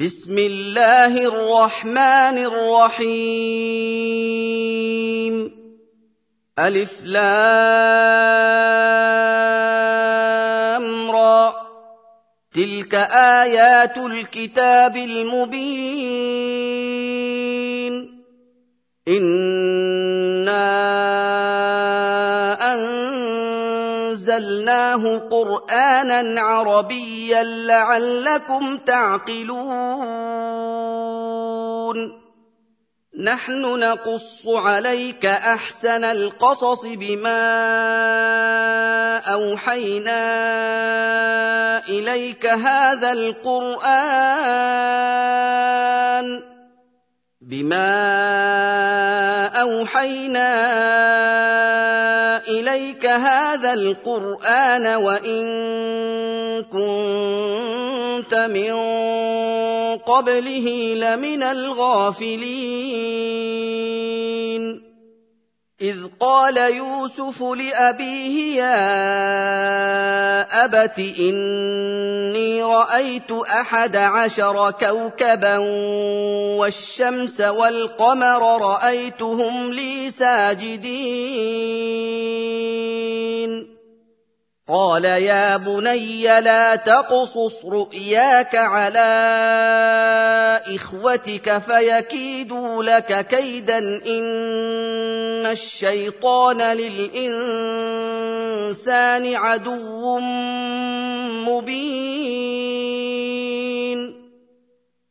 بسم الله الرحمن الرحيم. ألف لام را. تلك آيات الكتاب المبين. جعلناه قرآنا عربيا لعلكم تعقلون. نحن نقص عليك أحسن القصص بما أوحينا إليك هذا القرآن. بما أوحينا إليك هذا القرآن وإن كنت من قبله لمن الغافلين. إذ قال يوسف لأبيه يا أبت إني رأيت أحد عشر كوكبا والشمس والقمر رأيتهم لي ساجدين. قال يا بني لا تقصص رؤياك على إخوتك فيكيدوا لك كيدا إن الشيطان للإنسان عدو مبين.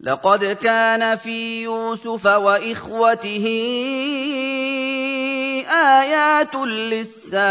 لقد كان في يوسف وإخوته آيات للسائلين.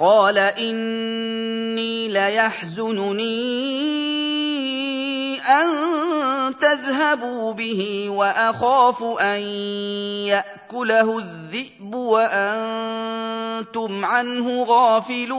قال إني ليحزنني أن تذهبوا به وأخاف أن يأكله الذئب وأنتم عنه غافلون.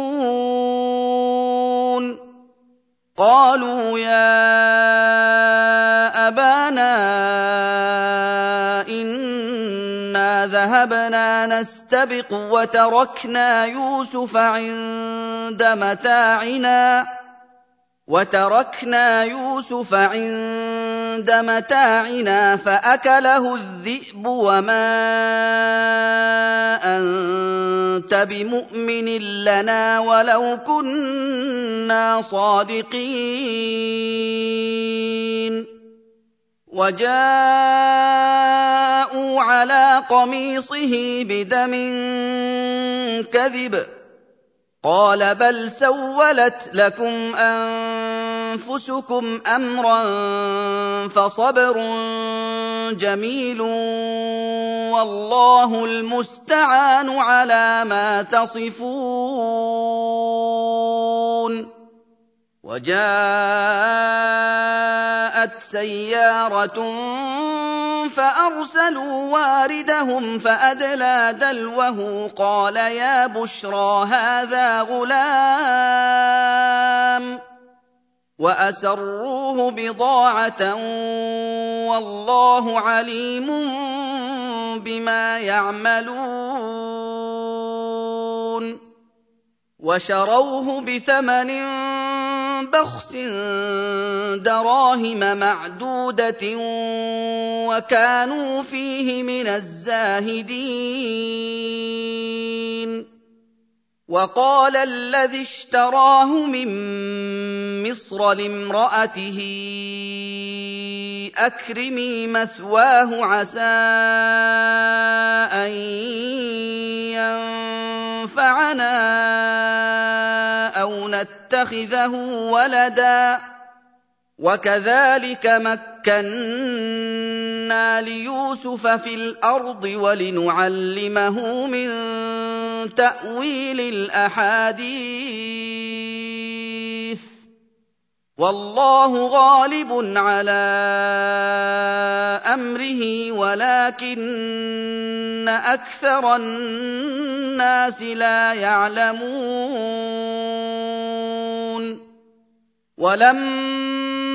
قالوا يا أبانا إنا ذهبنا نستبق وتركنا يوسف عند متاعنا. وتركنا يوسف عند متاعنا فأكله الذئب وما أنت بمؤمن لنا ولو كنا صادقين. وجاءوا على قميصه بدم كذب قال بل سولت لكم أنفسكم أمرا فصبر جميل والله المستعان على ما تصفون وجاءت سيارة فأرسلوا واردهم فأدلى دلوه قال يا بشرى هذا غلام وأسروه بضاعة والله عليم بما يعملون وشروه بثمن بخس دراهم معدودة وكانوا فيه من الزاهدين. وقال الذي اشتراه من مصر لامرأته أكرمي مثواه عسى أن ينفعنا أو نتخذه ولدا. وكذلك مكنا ليوسف في الأرض ولنعلمه من تأويل الأحاديث. والله غالب على أمره ولكن أكثر الناس لا يعلمون. ولما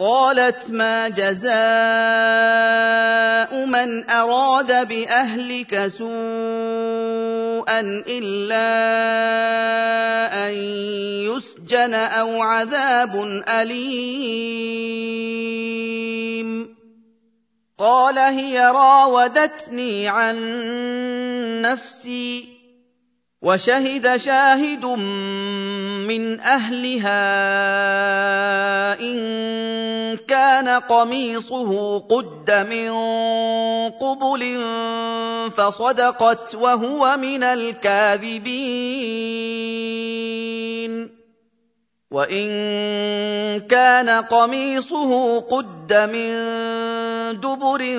قالت ما جزاء من أراد بأهلك سوءا إلا أن يسجن أو عذاب أليم. قال هي راودتني عن نفسي وشهد شاهد من أهلها إن كان قميصه قد من قبل فصدقت وهو من الكاذبين. وإن كان قميصه قد من دبر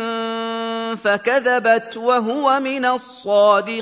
فكذبت وهو من الصادقين.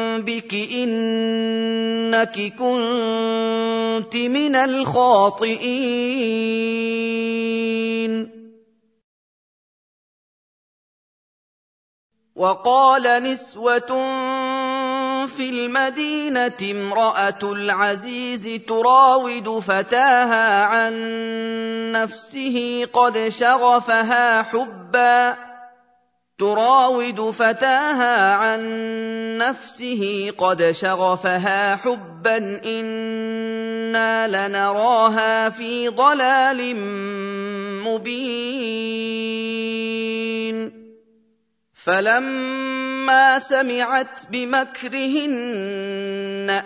إنك كنت من الخاطئين. وقال نسوة في المدينة امرأة العزيز تراود فتاها عن نفسه قد شغفها حبا تراود فتاها عن نفسه قد شغفها حبا إنا لنراها في ضلال مبين. فلما سمعت بمكرهن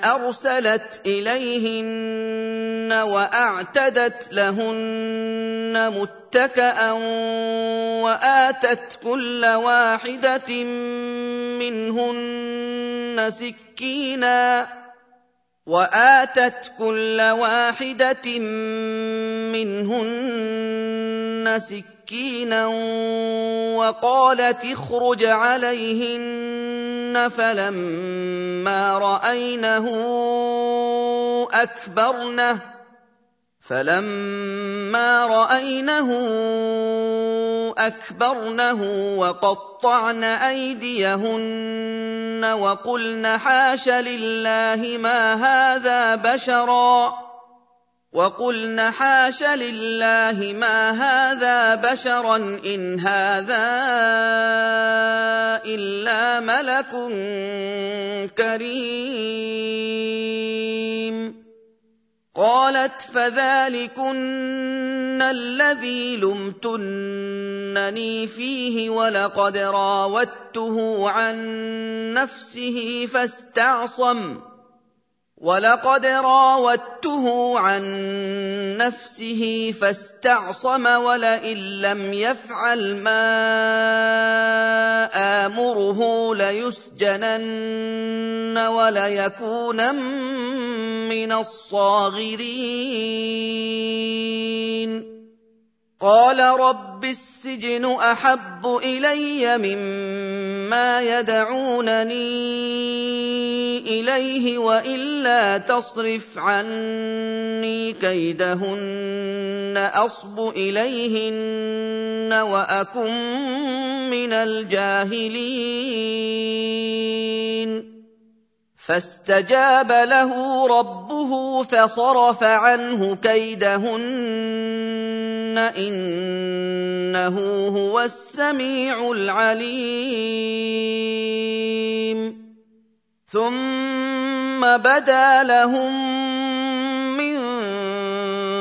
أرسلت إليهن وأعتدت لهن متكئا وآتت كل واحدة منهن سكينا وآتت كل واحدة منهن سكينا وقالت اخرج عليهن فلما راينه اكبرنه فلما راينه اكبرنه وقطعن ايديهن وقلن حاش لله ما هذا بشرا وقلن حاش لله ما هذا بشرا إن هذا إلا ملك كريم. قالت فذلكن الذي لمتنني فيه ولقد راودته عن نفسه فاستعصم. ولقد راودته عن نفسه فاستعصم ولئن لم يفعل ما امره ليسجنن وليكونن من الصاغرين قال رب السجن أحب إلي مما يدعونني إليه وإلا تصرف عني كيدهن أصب إليهن وأكن من الجاهلين. فاستجاب له ربه فصرف عنه كيدهن إنه هو السميع العليم. ثم بدا لهم من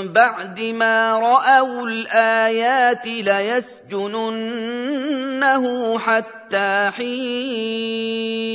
بعد ما رأوا الآيات ليسجننه حتى حين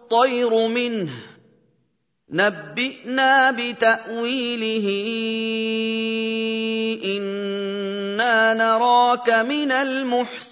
الطير منه. نبئنا بتأويله. إنا نراك من المحسنين.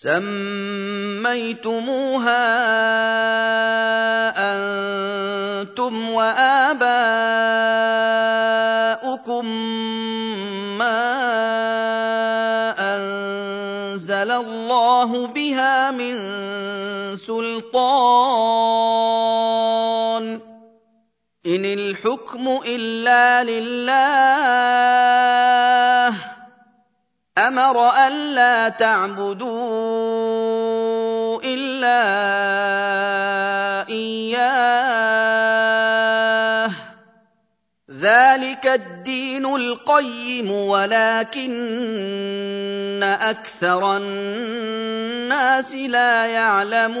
سميتموها أنتم وآباؤكم ما أنزل الله بها من سلطان. إن الحكم إلا لله. أمر الا تعبدوا الا اياه ذلك الدين القيم ولكن أكثر الناس لا يعلمون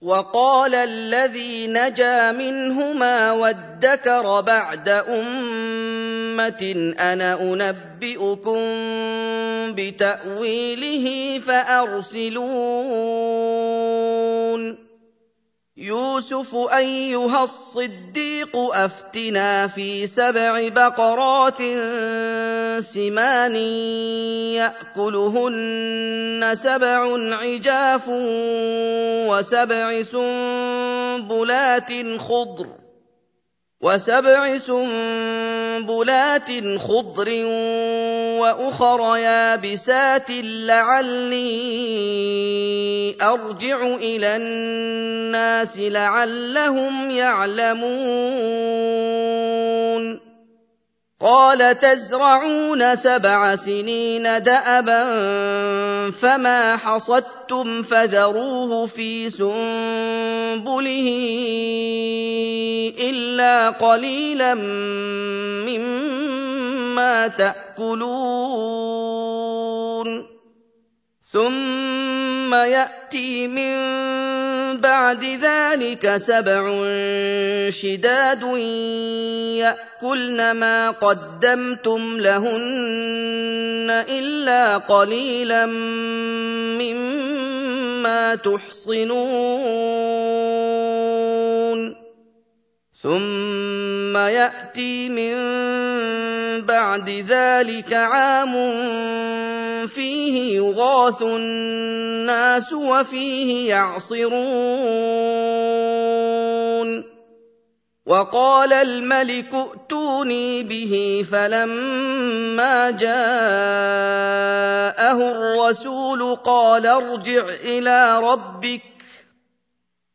وقال الذي نجا منهما وادكر بعد أمة أنا أنبئكم بتأويله فأرسلون. يوسف أيها الصديق أفتنا في سبع بقرات سمان يأكلهن سبع عجاف وسبع سنبلات خضر وسبع سنبلات خضر وأخر يابسات لعلي أرجع إلى الناس لعلهم يعلمون. قال تزرعون سبع سنين دأبا فما حصدتم فذروه في سنبله إلا قليلا مما تاكلون ثم ياتي من بعد ذلك سبع شداد ياكلن ما قدمتم لهن الا قليلا مما تحصنون ثم ياتي من بعد ذلك عام فيه يغاث الناس وفيه يعصرون وقال الملك ائتوني به فلما جاءه الرسول قال ارجع إلى ربك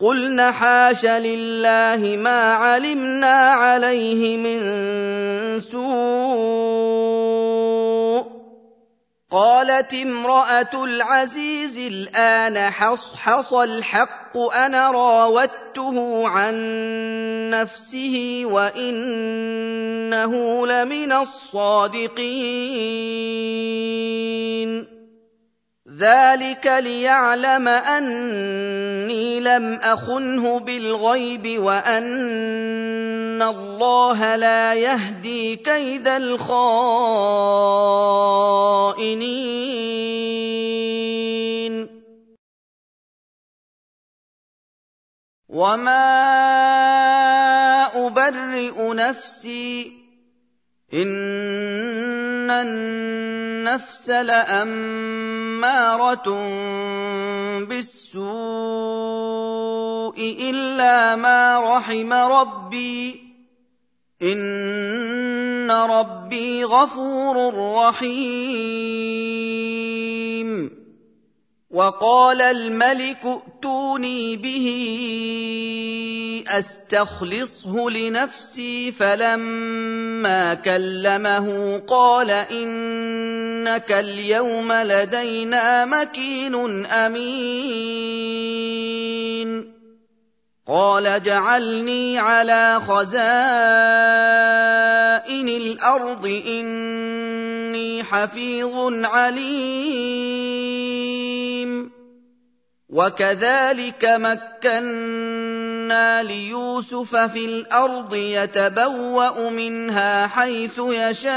قلن حاش لله ما علمنا عليه من سوء. قالت امرأة العزيز الآن حصحص الحق أنا راودته عن نفسه وإنه لمن الصادقين. ذلك ليعلم اني لم اخنه بالغيب وان الله لا يهدي كيد الخائنين. وما ابرئ نفسي ان النفس لاماره بالسوء الا ما رحم ربي ان ربي غفور رحيم وقال الملك ائتوني به أستخلصه لنفسي فلما كلمه قال إنك اليوم لدينا مكين أمين. قال اجعلني على خزائن الأرض إني حفيظ عليم. وكذلك مكنا ليوسف في الأرض يتبوأ منها حيث يشاء.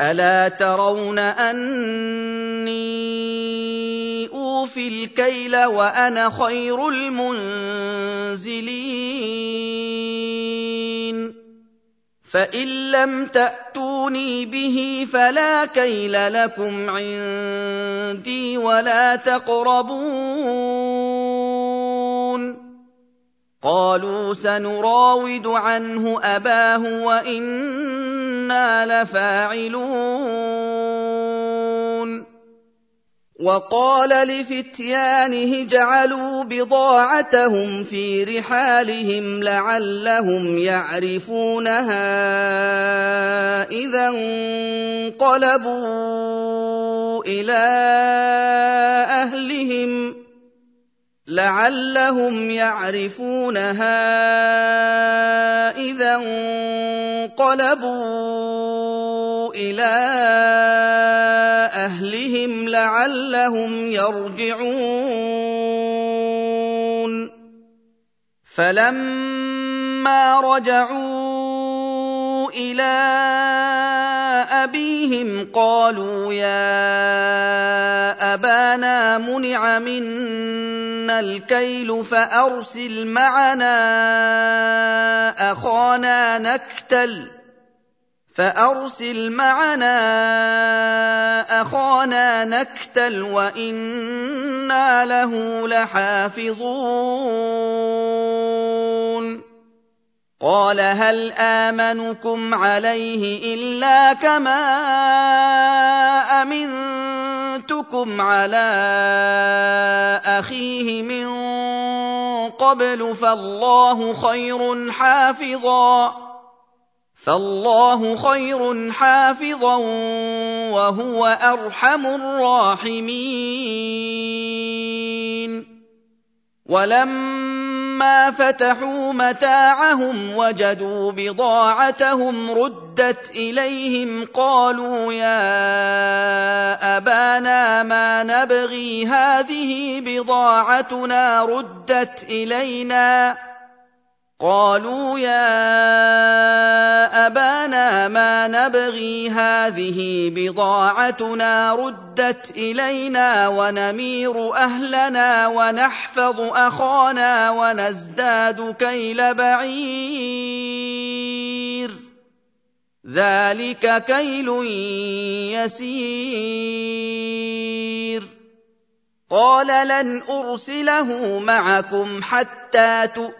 ألا ترون أني أوفي الكيل وأنا خير المنزلين؟ فإن لم تأتوني به فلا كيل لكم عندي ولا تقربون. قالوا سنراود عنه أباه وإنا لفاعلون. وقال لفتيانه جعلوا بضاعتهم في رحالهم لعلهم يعرفونها إذا انقلبوا إلى أهلهم. لعلهم يعرفونها اذا انقلبوا إلى اهلهم لعلهم يرجعون فلما رجعوا إلى ابيهم قالوا يا ابانا منع منا الكيل فارسل معنا اخانا نكتل فارسل معنا اخانا نكتل وأنا له لحافظون قال هل آمنكم عليه إلا كما أمنتكم على أخيه من قبل فالله خير حافظا فالله خير حافظا وهو أرحم الراحمين ولما فتحوا متاعهم وجدوا بضاعتهم ردت اليهم قالوا يا ابانا ما نبغي هذه بضاعتنا ردت الينا قالوا يا أبانا ما نبغي هذه بضاعتنا ردت إلينا ونمير أهلنا ونحفظ أخانا ونزداد كيل بعير. ذلك كيل يسير. قال لن أرسله معكم حتى تؤمنوا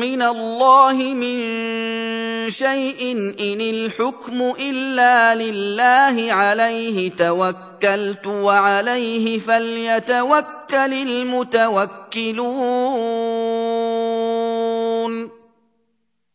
من الله من شيء إن الحكم إلا لله عليه توكلت وعليه فليتوكل المتوكلون.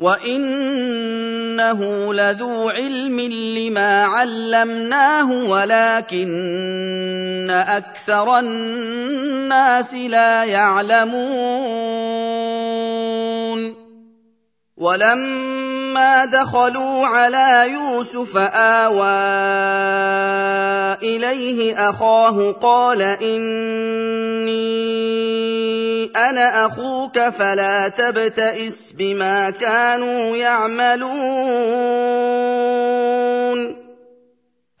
وانه لذو علم لما علمناه ولكن أكثر الناس لا يعلمون ولما دخلوا على يوسف آوى إليه أخاه قال إني أنا أخوك فلا تبتئس بما كانوا يعملون.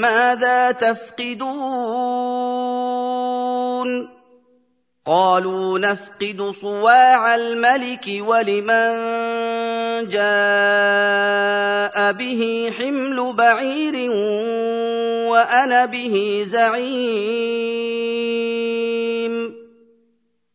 ماذا تفقدون قالوا نفقد صواع الملك ولمن جاء به حمل بعير وأنا به زعيم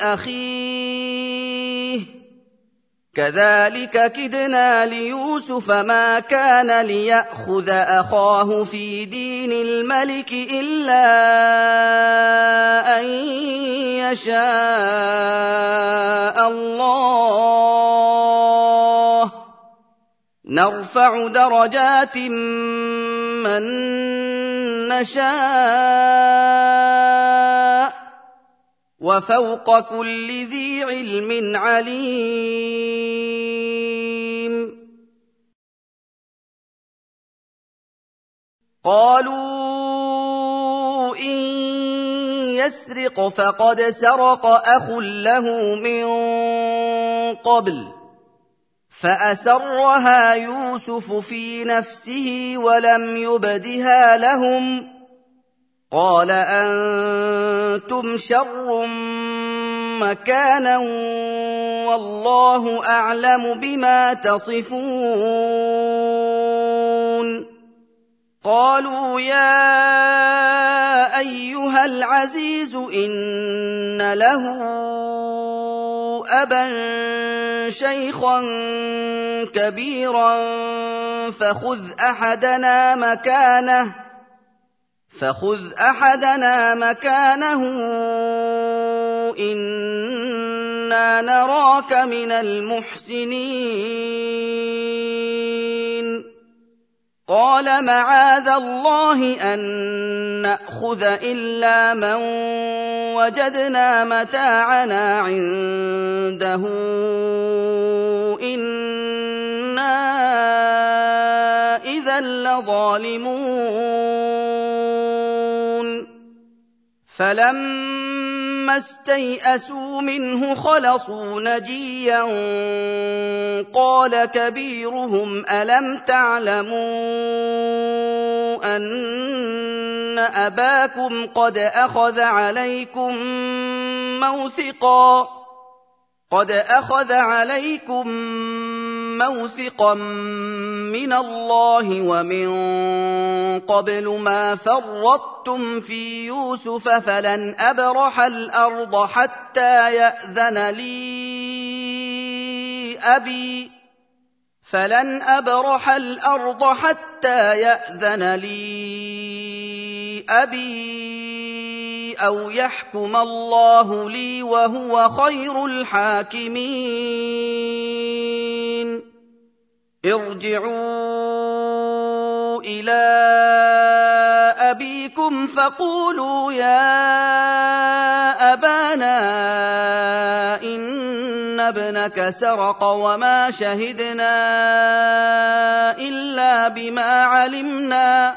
أخيه. كذلك كدنا ليوسف ما كان ليأخذ أخاه في دين الملك إلا أن يشاء الله. نرفع درجات من نشاء. وفوق كل ذي علم عليم. قالوا إن يسرق فقد سرق أخ له من قبل فأسرها يوسف في نفسه ولم يبدها لهم. قال أنتم شر مكانا والله أعلم بما تصفون. قالوا يا أيها العزيز إن له أبا شيخا كبيرا فخذ أحدنا مكانه فخذ أحدنا مكانه. إنا نراك من المحسنين. قال معاذ الله أن نأخذ إلا من وجدنا متاعنا عنده. إنا إذا لظالمون. فلما استيئسوا منه خلصوا نجيا قال كبيرهم الم تعلموا ان اباكم قد اخذ عليكم موثقا قد أخذ عليكم موثقا من الله ومن قبل ما فرطتم في يوسف فلن أبرح الأرض حتى يأذن لي أبي فلن أبرح الأرض حتى يأذن لي أبي أو يحكم الله لي وهو خير الحاكمين ارجعوا إلى ابيكم فقولوا يا ابانا ان ابنك سرق وما شهدنا الا بما علمنا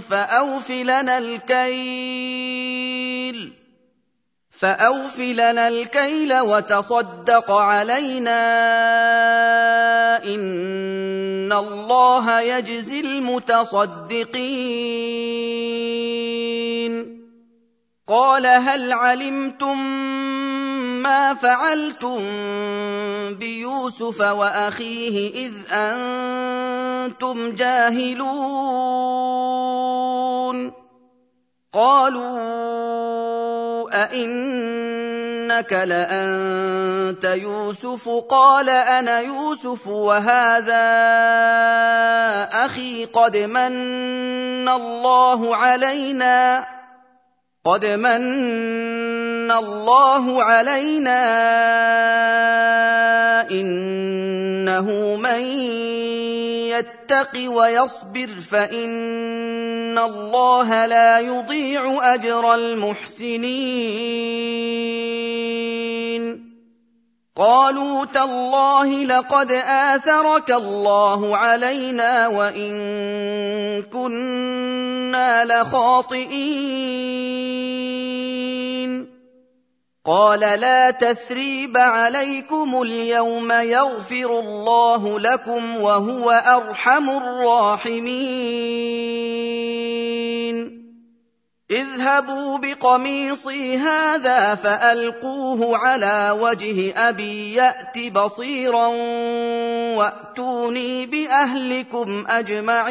فأوف لنا الكيل. فأوف لنا الكيل وتصدق علينا إن الله يجزي المتصدقين. قال هل علمتم ما فعلتم بيوسف وأخيه إذ أنتم جاهلون. قالوا أئنك لأنت يوسف؟ قال أنا يوسف وهذا أخي قد من الله علينا. قد من الله علينا إنه من يتق ويصبر فإن الله لا يضيع أجر المحسنين. قالوا تالله لقد آثرك الله علينا وإن كنا لخاطئين. قال لا تثريب عليكم اليوم يغفر الله لكم وهو أرحم الراحمين. اذهبوا بقميصي هذا فألقوه على وجه أبي يأت بصيرا وأتوني بأهلكم أجمعين.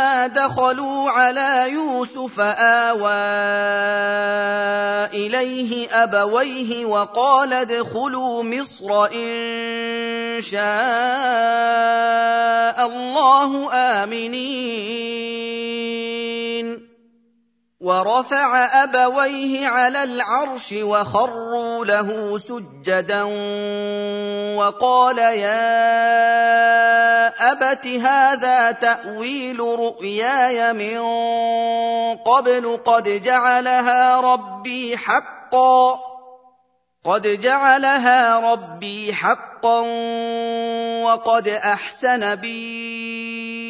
فلما دخلوا على يوسف آوى إليه أبويه وقال ادخلوا مصر إن شاء الله آمنين. ورفع أبويه على العرش وخروا له سجدا وقال يا أبت هذا تأويل رؤياي من قبل قد جعلها ربي حقا قد جعلها ربي حقا وقد أحسن بي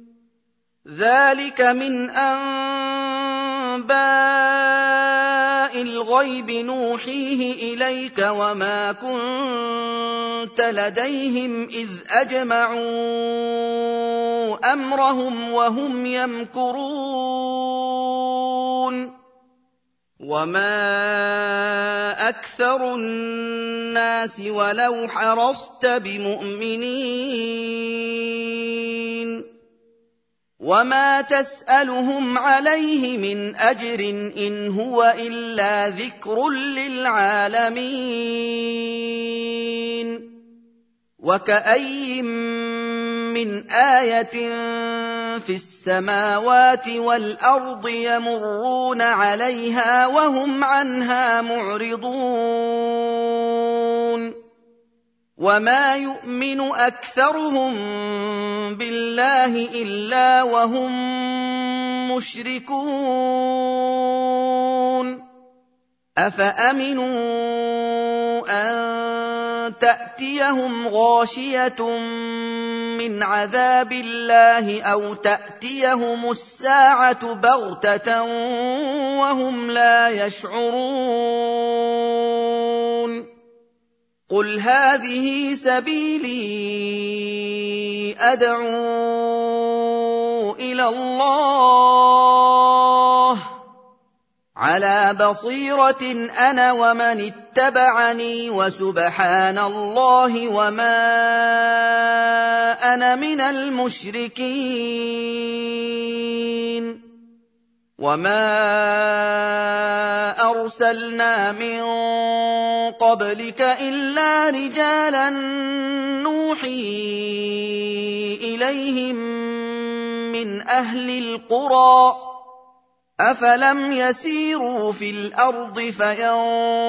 ذلك من انباء الغيب نوحيه اليك وما كنت لديهم اذ اجمعوا امرهم وهم يمكرون وما أكثر الناس ولو حرصت بمؤمنين وما تسالهم عليه من اجر ان هو الا ذكر للعالمين وكاين من إيه في السماوات والارض يمرون عليها وهم عنها معرضون وما يؤمن اكثرهم بالله الا وهم مشركون افامنوا ان تاتيهم غاشيه من عذاب الله أو تاتيهم الساعة بغته وهم لا يشعرون قل هذه سبيلي ادعو إلى الله على بصيره أنا ومن اتبعني وسبحان الله وما أنا من المشركين وما ارسلنا من قبلك الا رجالا نوحي اليهم من أهل القرى افلم يسيروا في الأرض فينظروا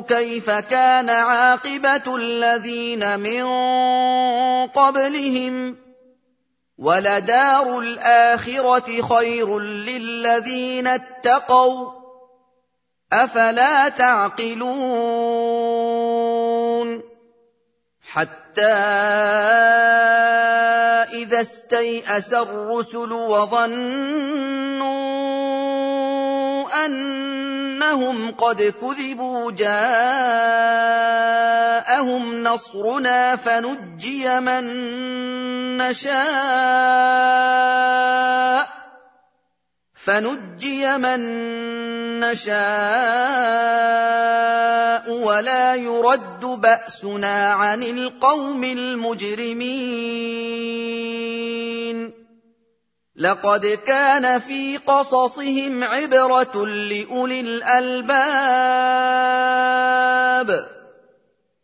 كيف كان عاقبه الذين من قبلهم ولدار الاخره خير للذين اتقوا أفلا تعقلون حتى إذا استيأس الرسل وظنوا إنهم قد كذبوا جاءهم نصرنا فنجي من نشاء فنجي من نشاء ولا يرد بأسنا عن القوم المجرمين لقد كان في قصصهم عبرة لأولي الألباب.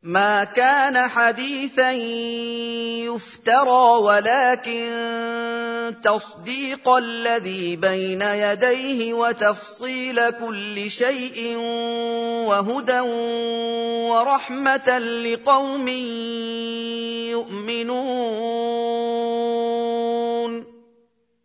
ما كان حديثا يفترى ولكن تصديق الذي بين يديه وتفصيل كل شيء وهدى ورحمة لقوم يؤمنون.